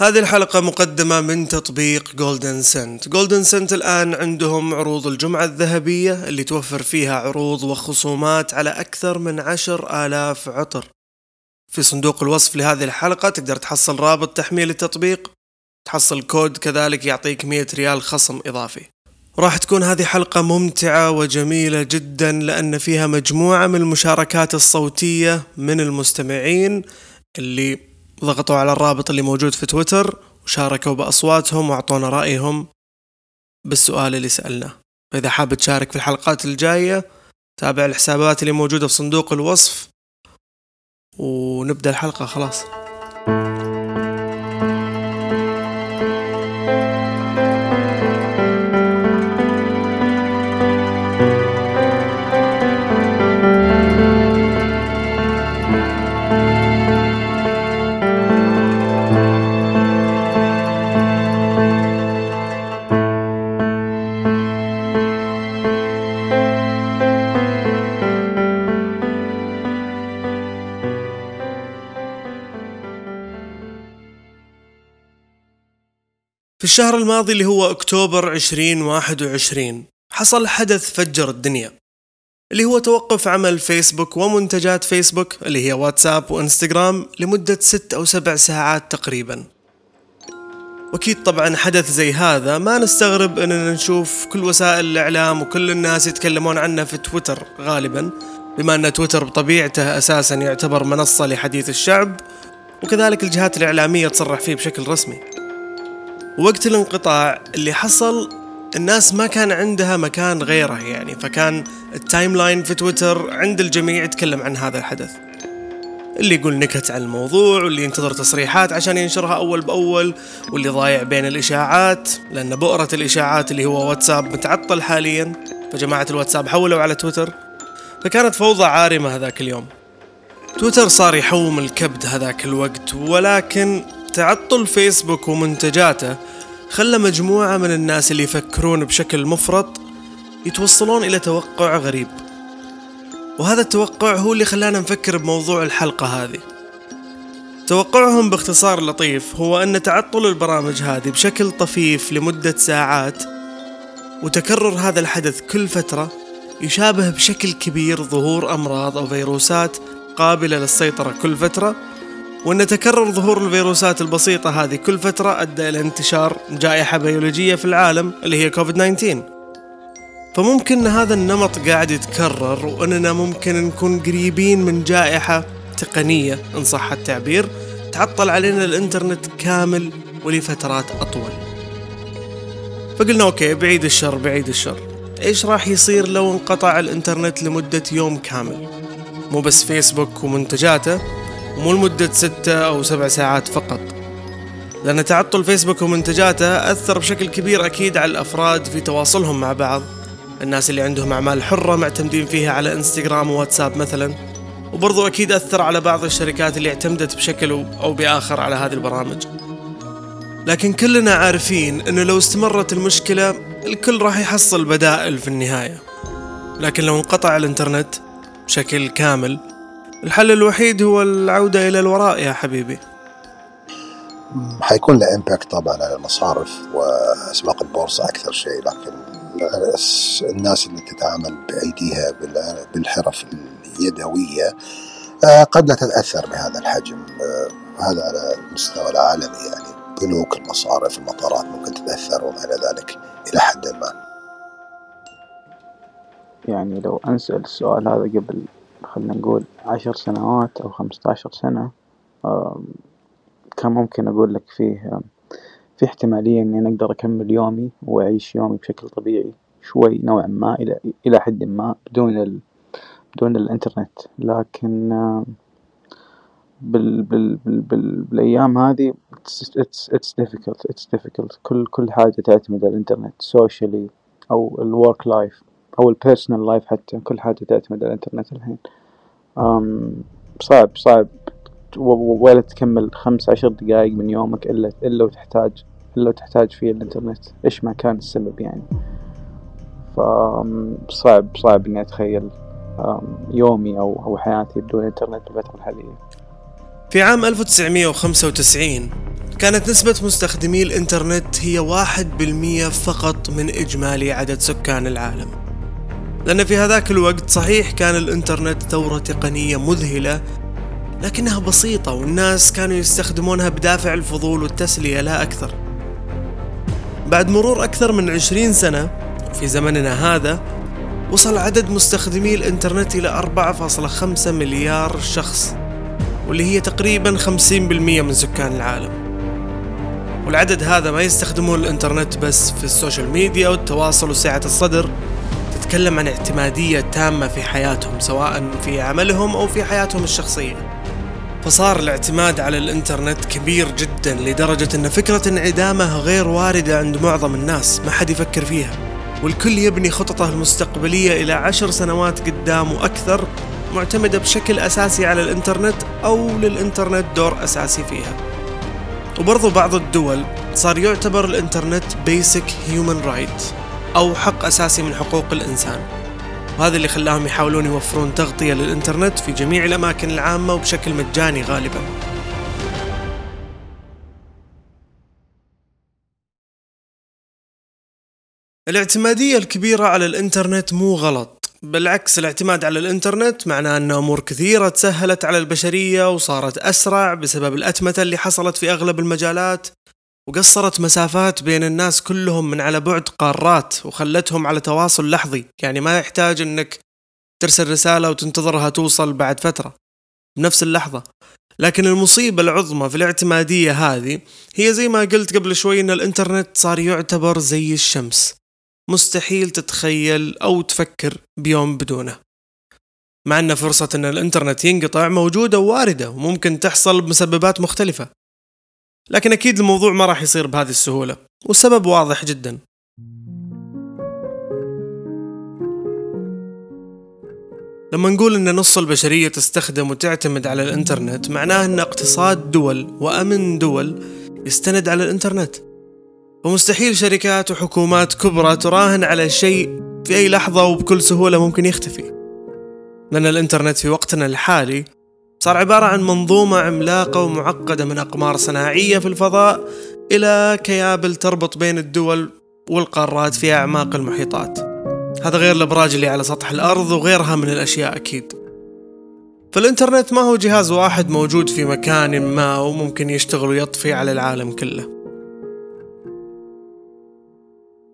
هذه الحلقة مقدمة من تطبيق جولدن سنت جولدن سنت الآن عندهم عروض الجمعة الذهبية اللي توفر فيها عروض وخصومات على أكثر من عشر آلاف عطر. في صندوق الوصف لهذه الحلقة تقدر تحصل رابط تحميل التطبيق. تحصل كود كذلك يعطيك 100 ريال خصم إضافي. راح تكون هذه حلقة ممتعة وجميلة جدا لأن فيها مجموعة من المشاركات الصوتية من المستمعين اللي ضغطوا على الرابط اللي موجود في تويتر وشاركوا بأصواتهم وأعطونا رأيهم بالسؤال اللي سألناه. فإذا حاب تشارك في الحلقات الجاية تابع الحسابات اللي موجودة في صندوق الوصف ونبدأ الحلقة خلاص. الشهر الماضي اللي هو أكتوبر 2021 حصل حدث فجر الدنيا اللي هو توقف عمل فيسبوك ومنتجات فيسبوك اللي هي واتساب وإنستغرام لمدة ست أو سبع ساعات تقريبا. وأكيد طبعا حدث زي هذا ما نستغرب أننا نشوف كل وسائل الإعلام وكل الناس يتكلمون عنه في تويتر غالبا بما أن تويتر بطبيعته أساسا يعتبر منصة لحديث الشعب وكذلك الجهات الإعلامية تصرح فيه بشكل رسمي. وقت الانقطاع اللي حصل الناس ما كان عندها مكان غيره يعني فكان ال timeline في تويتر عند الجميع يتكلم عن هذا الحدث. اللي يقول نكت عن الموضوع واللي ينتظر تصريحات عشان ينشرها أول بأول واللي ضايع بين الإشاعات لأن بؤرة الإشاعات اللي هو واتساب متعطل حاليا فجماعة الواتساب حولوا على تويتر. فكانت فوضى عارمة هذاك اليوم. تويتر صار يحوم الكبد هذاك الوقت ولكن تعطل فيسبوك ومنتجاته خلى مجموعة من الناس اللي يفكرون بشكل مفرط يتوصلون إلى توقع غريب. وهذا التوقع هو اللي خلانا نفكر بموضوع الحلقة هذه. توقعهم باختصار لطيف هو أن تعطل البرامج هذه بشكل طفيف لمدة ساعات وتكرر هذا الحدث كل فترة يشابه بشكل كبير ظهور أمراض أو فيروسات قابلة للسيطرة كل فترة وأن تكرر ظهور الفيروسات البسيطة هذه كل فترة أدى إلى انتشار جائحة بيولوجية في العالم اللي هي كوفيد 19 فممكن أن هذا النمط قاعد يتكرر وأننا ممكن نكون قريبين من جائحة تقنية إن صح التعبير تعطل علينا الإنترنت كامل ولفترات أطول. فقلنا okay بعيد الشر بعيد الشر. إيش راح يصير لو انقطع الإنترنت لمدة يوم كامل؟ مو بس فيسبوك ومنتجاته مو لمدة ستة أو سبع ساعات فقط. لأن تعطل فيسبوك ومنتجاته أثر بشكل كبير أكيد على الأفراد في تواصلهم مع بعض. الناس اللي عندهم أعمال حرة معتمدين فيها على إنستغرام وواتساب مثلا. وبرضو أكيد أثر على بعض الشركات اللي اعتمدت بشكل أو بآخر على هذه البرامج. لكن كلنا عارفين أنه لو استمرت المشكلة الكل راح يحصل بدائل في النهاية. لكن لو انقطع الإنترنت بشكل كامل الحل الوحيد هو العودة إلى الوراء يا حبيبي. حيكون له امباكت طبعا على المصارف واسواق البورصة أكثر شيء لكن الناس اللي تتعامل بأيديها بالحرف اليدوية آه، قد لا تتأثر بهذا الحجم آه، هذا على المستوى العالمي يعني. بنوك المصارف المطارات ممكن تتأثر وما إلى ذلك إلى حد ما. يعني لو أنسأل السؤال هذا قبل خلنا نقول عشر سنوات أو خمسطعشر سنة كان ممكن أقول لك فيه في احتمالية إني أقدر أكمل يومي وأعيش يومي بشكل طبيعي شوي نوعا ما إلى حد ما بدون ال بدون الإنترنت. لكن بال بال بال بال بالأيام هذي it's it's it's difficult it's difficult. كل كل حاجة تعتمد على الإنترنت socially أو ال work life. أو ال personal life حتى كل حاجة تعتمد على الإنترنت الحين. صعب صعب. ولا تكمل خمس عشر دقايق من يومك إلا إلا وتحتاج إلا وتحتاج فيه الإنترنت. إيش ما كان السبب يعني. فصعب صعب إني أتخيل يومي أو أو حياتي بدون إنترنت بالفترة الحالية. في عام 1995 كانت نسبة مستخدمي الإنترنت هي واحد بالمية فقط من إجمالي عدد سكان العالم. لأن في هذاك الوقت صحيح كان الإنترنت ثورة تقنية مذهلة لكنها بسيطة والناس كانوا يستخدمونها بدافع الفضول والتسلية لا أكثر. بعد مرور أكثر من عشرين سنة في زمننا هذا وصل عدد مستخدمي الإنترنت إلى 4.5 مليار شخص واللي هي تقريبا 50% من سكان العالم. والعدد هذا ما يستخدمون الإنترنت بس في ال social media والتواصل وسعة الصدر. تتكلم عن اعتمادية تامة في حياتهم سواء في عملهم أو في حياتهم الشخصية. فصار الاعتماد على الإنترنت كبير جدا لدرجة أن فكرة انعدامه غير واردة عند معظم الناس ما حد يفكر فيها. والكل يبني خططه المستقبلية إلى عشر سنوات قدام وأكثر معتمدة بشكل أساسي على الإنترنت أو للإنترنت دور أساسي فيها. وبرضو بعض الدول صار يعتبر الإنترنت basic human right أو حق أساسي من حقوق الإنسان. وهذا اللي خلاهم يحاولون يوفرون تغطية للإنترنت في جميع الأماكن العامة وبشكل مجاني غالبا. الاعتمادية الكبيرة على الإنترنت مو غلط بالعكس الاعتماد على الإنترنت معناه أن أمور كثيرة تسهلت على البشرية وصارت أسرع بسبب الأتمتة اللي حصلت في أغلب المجالات. وقصرت مسافات بين الناس كلهم من على بعد قارات وخلتهم على تواصل لحظي. يعني ما يحتاج إنك ترسل رسالة وتنتظرها توصل بعد فترة. بنفس اللحظة. لكن المصيبة العظمى في الاعتمادية هذه هي زي ما قلت قبل شوي إن الإنترنت صار يعتبر زي الشمس. مستحيل تتخيل أو تفكر بيوم بدونه. مع إن فرصة إن الإنترنت ينقطع موجودة وواردة وممكن تحصل بمسببات مختلفة. لكن أكيد الموضوع ما راح يصير بهذه السهولة والسبب واضح جدا. لما نقول إن نص البشرية تستخدم وتعتمد على الإنترنت معناه إن اقتصاد دول وأمن دول يستند على الإنترنت. ومستحيل شركات وحكومات كبرى تراهن على شيء في أي لحظة وبكل سهولة ممكن يختفي. لأن الإنترنت في وقتنا الحالي صار عبارة عن منظومة عملاقة ومعقدة من أقمار صناعية في الفضاء إلى كيابل تربط بين الدول والقارات في أعماق المحيطات. هذا غير الأبراج اللي على سطح الأرض وغيرها من الأشياء أكيد. فالإنترنت ما هو جهاز واحد موجود في مكان ما وممكن يشتغل ويطفي على العالم كله.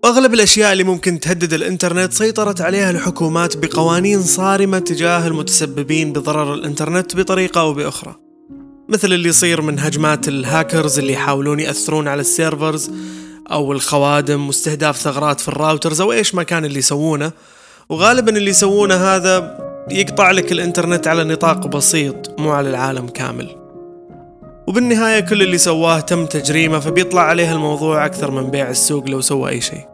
واغلب الأشياء اللي ممكن تهدد الإنترنت سيطرت عليها الحكومات بقوانين صارمة تجاه المتسببين بضرر الإنترنت بطريقة أو بأخرى. مثل اللي يصير من هجمات الهاكرز اللي يحاولون يأثرون على ال servers أو الخوادم واستهداف ثغرات في ال routers أو إيش ما كان اللي يسوونه وغالبا اللي يسوونه هذا يقطع لك الإنترنت على نطاق بسيط مو على العالم كامل. وبالنهاية كل اللي سواه تم تجريمه فبيطلع عليه الموضوع أكثر من بيع السوق لو سوى أي شيء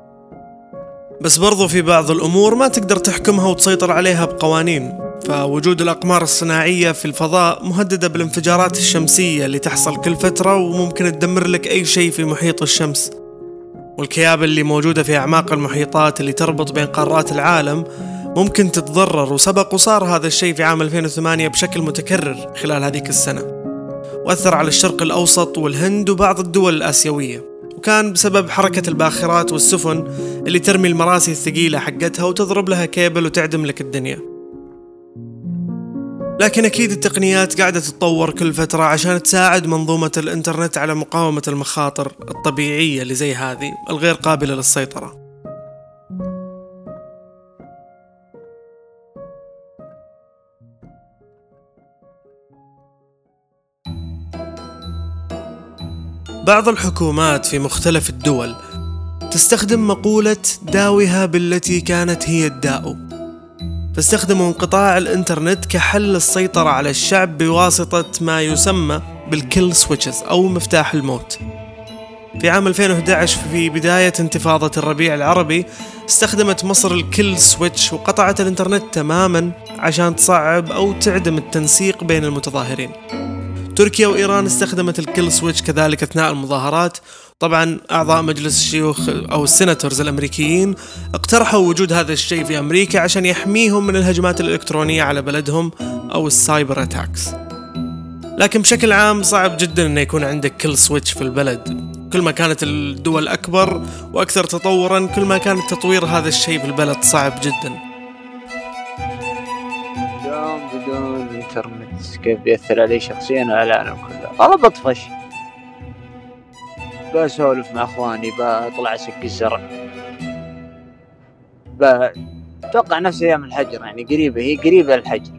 بس برضو في بعض الأمور ما تقدر تحكمها وتسيطر عليها بقوانين. فوجود الأقمار الصناعية في الفضاء مهددة بالانفجارات الشمسية اللي تحصل كل فترة وممكن تدمر لك أي شيء في محيط الشمس. والكيابل اللي موجودة في أعماق المحيطات اللي تربط بين قارات العالم ممكن تتضرر وسبق وصار هذا الشيء في عام 2008 بشكل متكرر خلال هذيك السنة. وأثر على الشرق الأوسط والهند وبعض الدول الآسيوية. وكان بسبب حركة الباخرات والسفن اللي ترمي المراسي الثقيلة حقتها وتضرب لها كيبل وتعدم لك الدنيا. لكن أكيد التقنيات قاعدة تتطور كل فترة عشان تساعد منظومة الإنترنت على مقاومة المخاطر الطبيعية اللي زي هذه الغير قابلة للسيطرة. بعض الحكومات في مختلف الدول تستخدم مقولة داوها بالتي كانت هي الداء. فاستخدموا انقطاع الإنترنت كحل للسيطرة على الشعب بواسطة ما يسمى بال kill switches أو مفتاح الموت. في عام 2011 في بداية انتفاضة الربيع العربي استخدمت مصر ال kill switch وقطعت الإنترنت تماما عشان تصعب أو تعدم التنسيق بين المتظاهرين. تركيا وإيران استخدمت ال kill switch كذلك أثناء المظاهرات. طبعا أعضاء مجلس الشيوخ أو ال senators الأمريكيين اقترحوا وجود هذا الشيء في أمريكا عشان يحميهم من الهجمات الإلكترونية على بلدهم أو ال cyber attacks. لكن بشكل عام صعب جدا إنه يكون عندك kill switch في البلد. كل ما كانت الدول أكبر وأكثر تطورا كل ما كان تطوير هذا الشيء في البلد صعب جدا. بدون انترنت كيف بيأثر علي شخصيا وعلى العالم كله. والله بطفش. بسولف مع أخواني بطلع اسق الزرع. أتوقع نفس أيام الحجر يعني قريبة هي قريبة للحجر.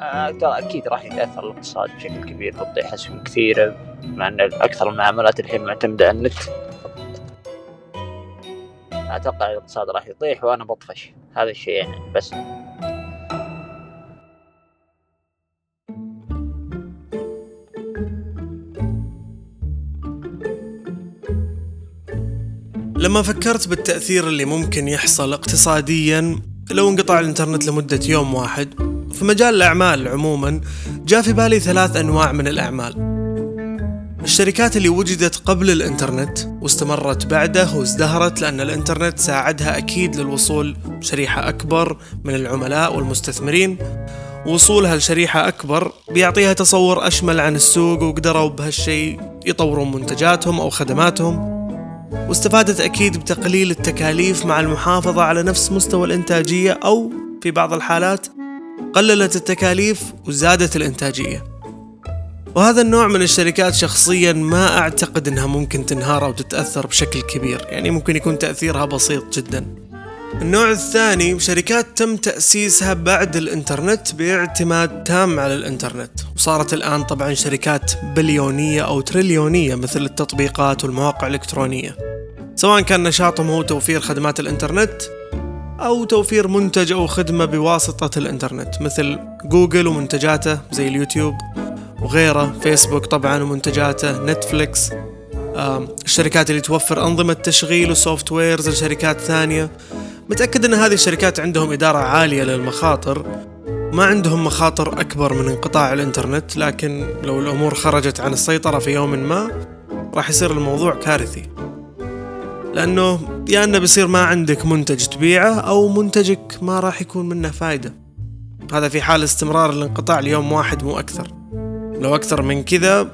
آه، أكيد راح يتأثر الاقتصاد بشكل كبير بتطيح اسهم كثيرة مع إن أكثر المعاملات الحين معتمدة على النت. أتوقع الاقتصاد راح يطيح وأنا بطفش. هذا الشيء يعني بس. لما فكرت بالتأثير اللي ممكن يحصل اقتصاديا لو انقطع الإنترنت لمدة يوم واحد في مجال الأعمال عموما جاء في بالي ثلاث أنواع من الأعمال. الشركات اللي وجدت قبل الإنترنت واستمرت بعده وازدهرت لأن الإنترنت ساعدها أكيد للوصول شريحة أكبر من العملاء والمستثمرين. وصولها لشريحة أكبر بيعطيها تصور أشمل عن السوق وقدروا بهالشيء يطورون منتجاتهم أو خدماتهم. واستفادت أكيد بتقليل التكاليف مع المحافظة على نفس مستوى الإنتاجية أو في بعض الحالات قللت التكاليف وزادت الإنتاجية. وهذا النوع من الشركات شخصيا ما أعتقد أنها ممكن تنهار أو تتأثر بشكل كبير يعني ممكن يكون تأثيرها بسيط جدا. النوع الثاني شركات تم تأسيسها بعد الإنترنت باعتماد تام على الإنترنت. وصارت الآن طبعا شركات بليونية أو تريليونية مثل التطبيقات والمواقع الإلكترونية. سواء كان نشاطهم هو توفير خدمات الإنترنت أو توفير منتج أو خدمة بواسطة الإنترنت مثل جوجل ومنتجاته زي اليوتيوب وغيره فيسبوك طبعا ومنتجاته نتفليكس الشركات اللي توفر أنظمة تشغيل و softwares لشركات ثانية. متأكد أن هذه الشركات عندهم إدارة عالية للمخاطر. ما عندهم مخاطر أكبر من انقطاع الإنترنت لكن لو الأمور خرجت عن السيطرة في يوم ما راح يصير الموضوع كارثي. لأنه يا أنه بيصير ما عندك منتج تبيعه أو منتجك ما راح يكون منه فايدة. هذا في حال استمرار الانقطاع ليوم واحد مو أكثر. لو أكثر من كذا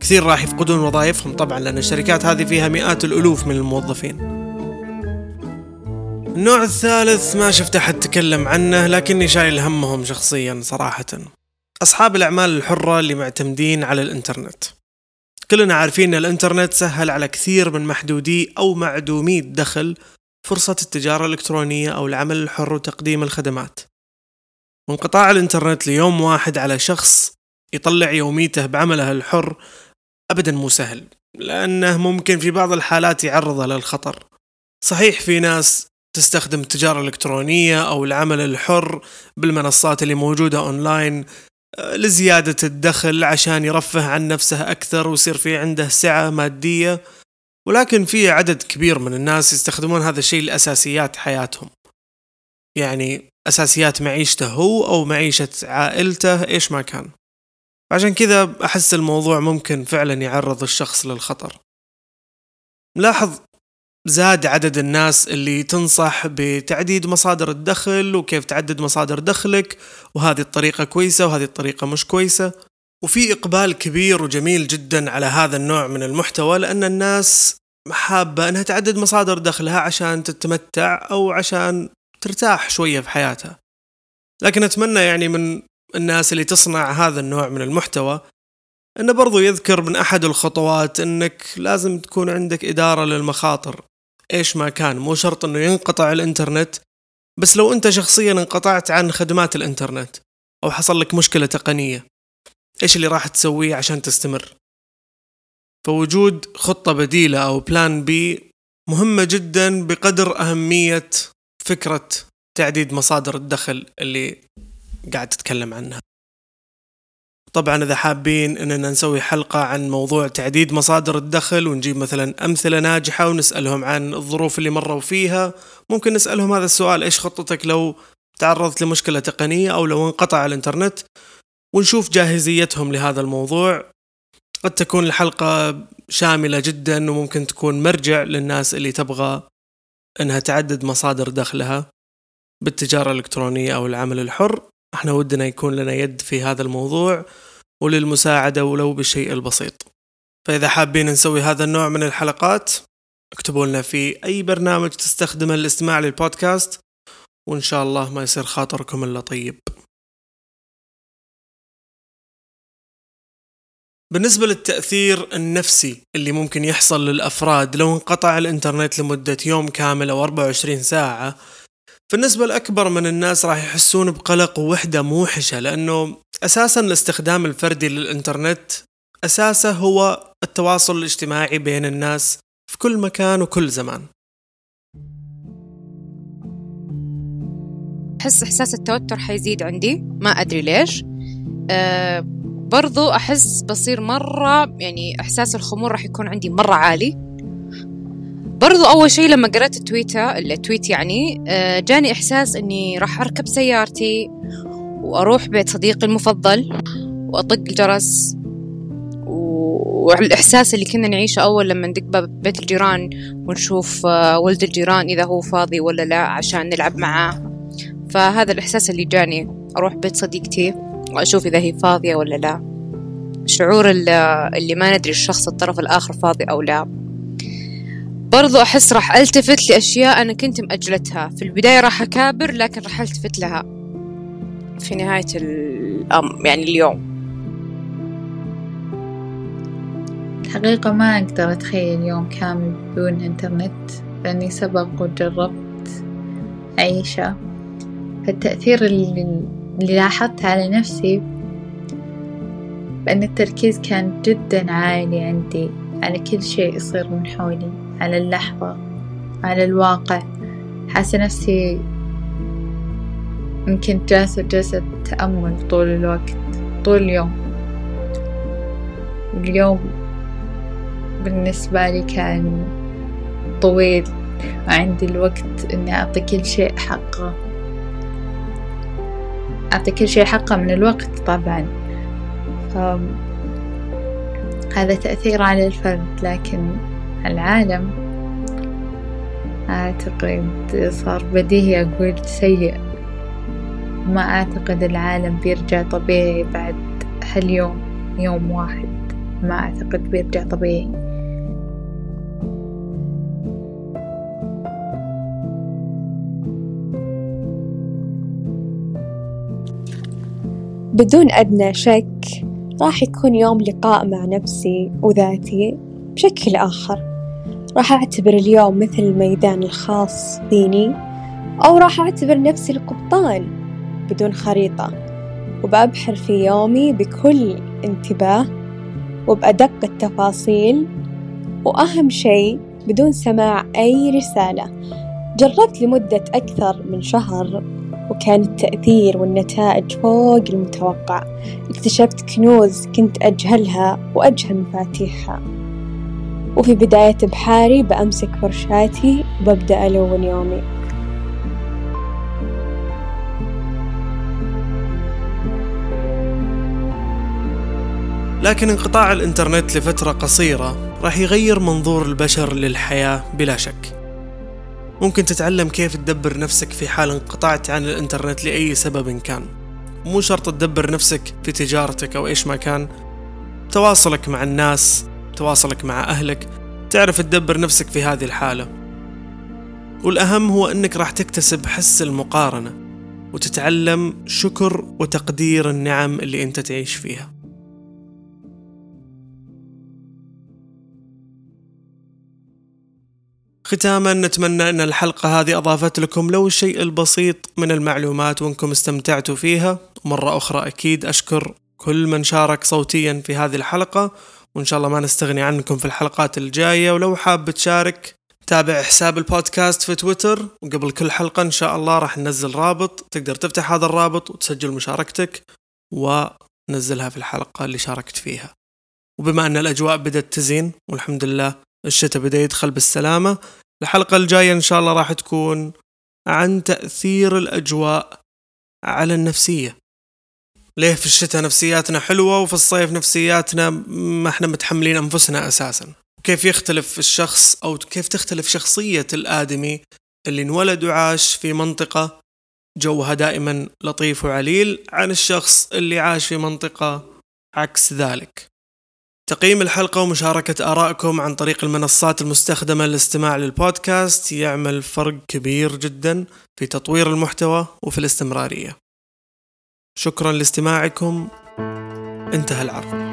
كثير راح يفقدون وظائفهم طبعا لأن الشركات هذه فيها مئات الألوف من الموظفين. النوع الثالث ما شفت أحد تكلم عنه لكني شايل همهم شخصيا صراحة. أصحاب الأعمال الحرة اللي معتمدين على الإنترنت. كلنا عارفين أن الإنترنت سهل على كثير من محدودي أو معدومي الدخل فرصة التجارة الإلكترونية أو العمل الحر وتقديم الخدمات. وانقطاع الإنترنت ليوم واحد على شخص يطلع يوميته بعمله الحر أبدا مو سهل لأنه ممكن في بعض الحالات يعرضه للخطر. صحيح في ناس تستخدم التجارة الإلكترونية أو العمل الحر بالمنصات اللي موجودة أونلاين آه، لزيادة الدخل عشان يرفه عن نفسه أكثر ويصير في عنده سعة مادية. ولكن في عدد كبير من الناس يستخدمون هذا الشيء لأساسيات حياتهم. يعني أساسيات معيشته هو أو معيشة عائلته إيش ما كان. عشان كذا أحس الموضوع ممكن فعلا يعرض الشخص للخطر. ملاحظ زاد عدد الناس اللي تنصح بتعديد مصادر الدخل وكيف تعدد مصادر دخلك وهذه الطريقة كويسة وهذه الطريقة مش كويسة. وفي إقبال كبير وجميل جدا على هذا النوع من المحتوى لأن الناس حابة أنها تعدد مصادر دخلها عشان تتمتع أو عشان ترتاح شوية في حياتها. لكن أتمنى يعني من الناس اللي تصنع هذا النوع من المحتوى إنه برضو يذكر من أحد الخطوات إنك لازم تكون عندك إدارة للمخاطر. إيش ما كان مو شرط إنه ينقطع الإنترنت بس لو أنت شخصيا انقطعت عن خدمات الإنترنت أو حصل لك مشكلة تقنية إيش اللي راح تسويه عشان تستمر؟ فوجود خطة بديلة أو بلان بي مهمة جدا بقدر أهمية فكرة تعديد مصادر الدخل اللي قاعد تتكلم عنها. طبعا إذا حابين إننا نسوي حلقة عن موضوع تعديد مصادر الدخل ونجيب مثلا أمثلة ناجحة ونسألهم عن الظروف اللي مروا فيها ممكن نسألهم هذا السؤال إيش خطتك لو تعرضت لمشكلة تقنية أو لو انقطع الإنترنت؟ ونشوف جاهزيتهم لهذا الموضوع. قد تكون الحلقة شاملة جدا وممكن تكون مرجع للناس اللي تبغى إنها تعدد مصادر دخلها بالتجارة الإلكترونية أو العمل الحر. إحنا ودنا يكون لنا يد في هذا الموضوع وللمساعدة ولو بالشيء البسيط. فإذا حابين نسوي هذا النوع من الحلقات اكتبوا لنا في أي برنامج تستخدمه للاستماع للبودكاست وإن شاء الله ما يصير خاطركم إلا طيب. بالنسبة للتأثير النفسي اللي ممكن يحصل للأفراد لو انقطع الإنترنت لمدة يوم كامل أو 24 ساعة فالنسبة الأكبر من الناس راح يحسون بقلق ووحدة موحشة لأنه أساسا الاستخدام الفردي للإنترنت أساسه هو التواصل الاجتماعي بين الناس في كل مكان وكل زمان. أحس إحساس التوتر حيزيد عندي ما أدري ليش. أه برضو أحس بصير مرة يعني إحساس الخمول راح يكون عندي مرة عالي. برضو أول شيء لما قرأت التويتة التويت يعني أه جاني إحساس إني راح أركب سيارتي وأروح بيت صديقي المفضل وأطق الجرس والإحساس اللي كنا نعيشه أول لما ندق باب بيت الجيران ونشوف آه، ولد الجيران إذا هو فاضي ولا لا عشان نلعب معاه. فهذا الإحساس اللي جاني أروح بيت صديقتي وأشوف إذا هي فاضية ولا لا. شعور اللي ما ندري الشخص الطرف الآخر فاضي أو لا. برضو أحس راح ألتفت لأشياء أنا كنت مأجلتها. في البداية راح أكابر لكن راح ألتفت لها. في نهاية الأم يعني اليوم. الحقيقة ما أقدر أتخيل يوم كامل بدون إنترنت. لأني سبق وجربت أعيشه فالتأثير اللي لاحظت على نفسي بأن التركيز كان جدا عالي عندي على كل شيء يصير من حولي. على اللحظة على الواقع. حاسة نفسي يمكن جالسة جلسة تأمل طول الوقت طول اليوم. اليوم بالنسبة لي كان طويل. وعندي الوقت إني أعطي كل شيء حقه. أعطي كل شيء حقه من الوقت طبعا. هذا تأثير على الفرد لكن العالم. أعتقد صار بديهي أقول سيء. ما أعتقد العالم بيرجع طبيعي بعد هاليوم يوم واحد. ما أعتقد بيرجع طبيعي. بدون أدنى شك راح يكون يوم لقاء مع نفسي وذاتي بشكل آخر. راح أعتبر اليوم مثل الميدان الخاص فيني أو راح أعتبر نفسي القبطان بدون خريطة وبأبحر في يومي بكل انتباه وبأدق التفاصيل وأهم شيء بدون سماع أي رسالة. جربت لمدة أكثر من شهر وكان التأثير والنتائج فوق المتوقع. اكتشفت كنوز كنت أجهلها وأجهل مفاتيحها. وفي بداية بحاري بأمسك فرشاتي وببدأ ألون يومي. لكن انقطاع الإنترنت لفترة قصيرة راح يغير منظور البشر للحياة بلا شك. ممكن تتعلم كيف تدبر نفسك في حال انقطعت عن الإنترنت لأي سبب كان. مو شرط تدبر نفسك في تجارتك أو إيش ما كان. تواصلك مع الناس تواصلك مع أهلك تعرف تدبر نفسك في هذه الحالة. والأهم هو أنك راح تكتسب حس المقارنة وتتعلم شكر وتقدير النعم اللي أنت تعيش فيها. ختاما نتمنى إن الحلقة هذه أضافت لكم لو الشيء البسيط من المعلومات وإنكم استمتعتوا فيها. ومرة أخرى أكيد أشكر كل من شارك صوتيا في هذه الحلقة وإن شاء الله ما نستغني عنكم في الحلقات الجاية. ولو حاب تشارك تابع حساب البودكاست في تويتر. وقبل كل حلقة إن شاء الله راح ننزل رابط. تقدر تفتح هذا الرابط وتسجل مشاركتك ونزلها في الحلقة اللي شاركت فيها. وبما أن الأجواء بدأت تزين والحمد لله الشتاء بدأ يدخل بالسلامة الحلقة الجاية إن شاء الله راح تكون عن تأثير الأجواء على النفسية. ليه في الشتاء نفسياتنا حلوة وفي الصيف نفسياتنا ما إحنا متحملين أنفسنا أساسا. كيف يختلف الشخص أو كيف تختلف شخصية الآدمي اللي انولد وعاش في منطقة جوها دائما لطيف وعليل عن الشخص اللي عاش في منطقة عكس ذلك. تقييم الحلقة ومشاركة آرائكم عن طريق المنصات المستخدمة للاستماع للبودكاست يعمل فرق كبير جدا في تطوير المحتوى وفي الاستمرارية. شكرا لاستماعكم. انتهى العرض.